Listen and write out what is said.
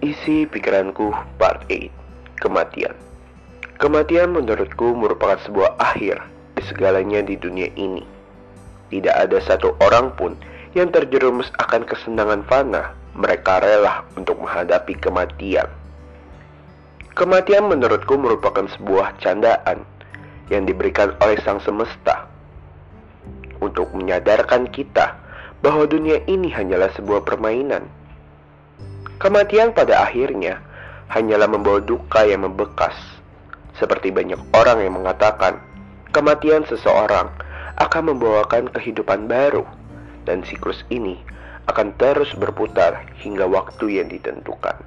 Isi pikiranku part 8 Kematian. Kematian menurutku merupakan sebuah akhir di segalanya di dunia ini. Tidak ada satu orang pun yang terjerumus akan kesenangan fana. Mereka rela untuk menghadapi kematian. Kematian menurutku merupakan sebuah candaan yang diberikan oleh sang semesta. Untuk menyadarkan kita bahwa dunia ini hanyalah sebuah permainan Kematian pada akhirnya hanyalah membawa duka yang membekas. Seperti banyak orang yang mengatakan, kematian seseorang akan membawakan kehidupan baru, dan siklus ini akan terus berputar hingga waktu yang ditentukan.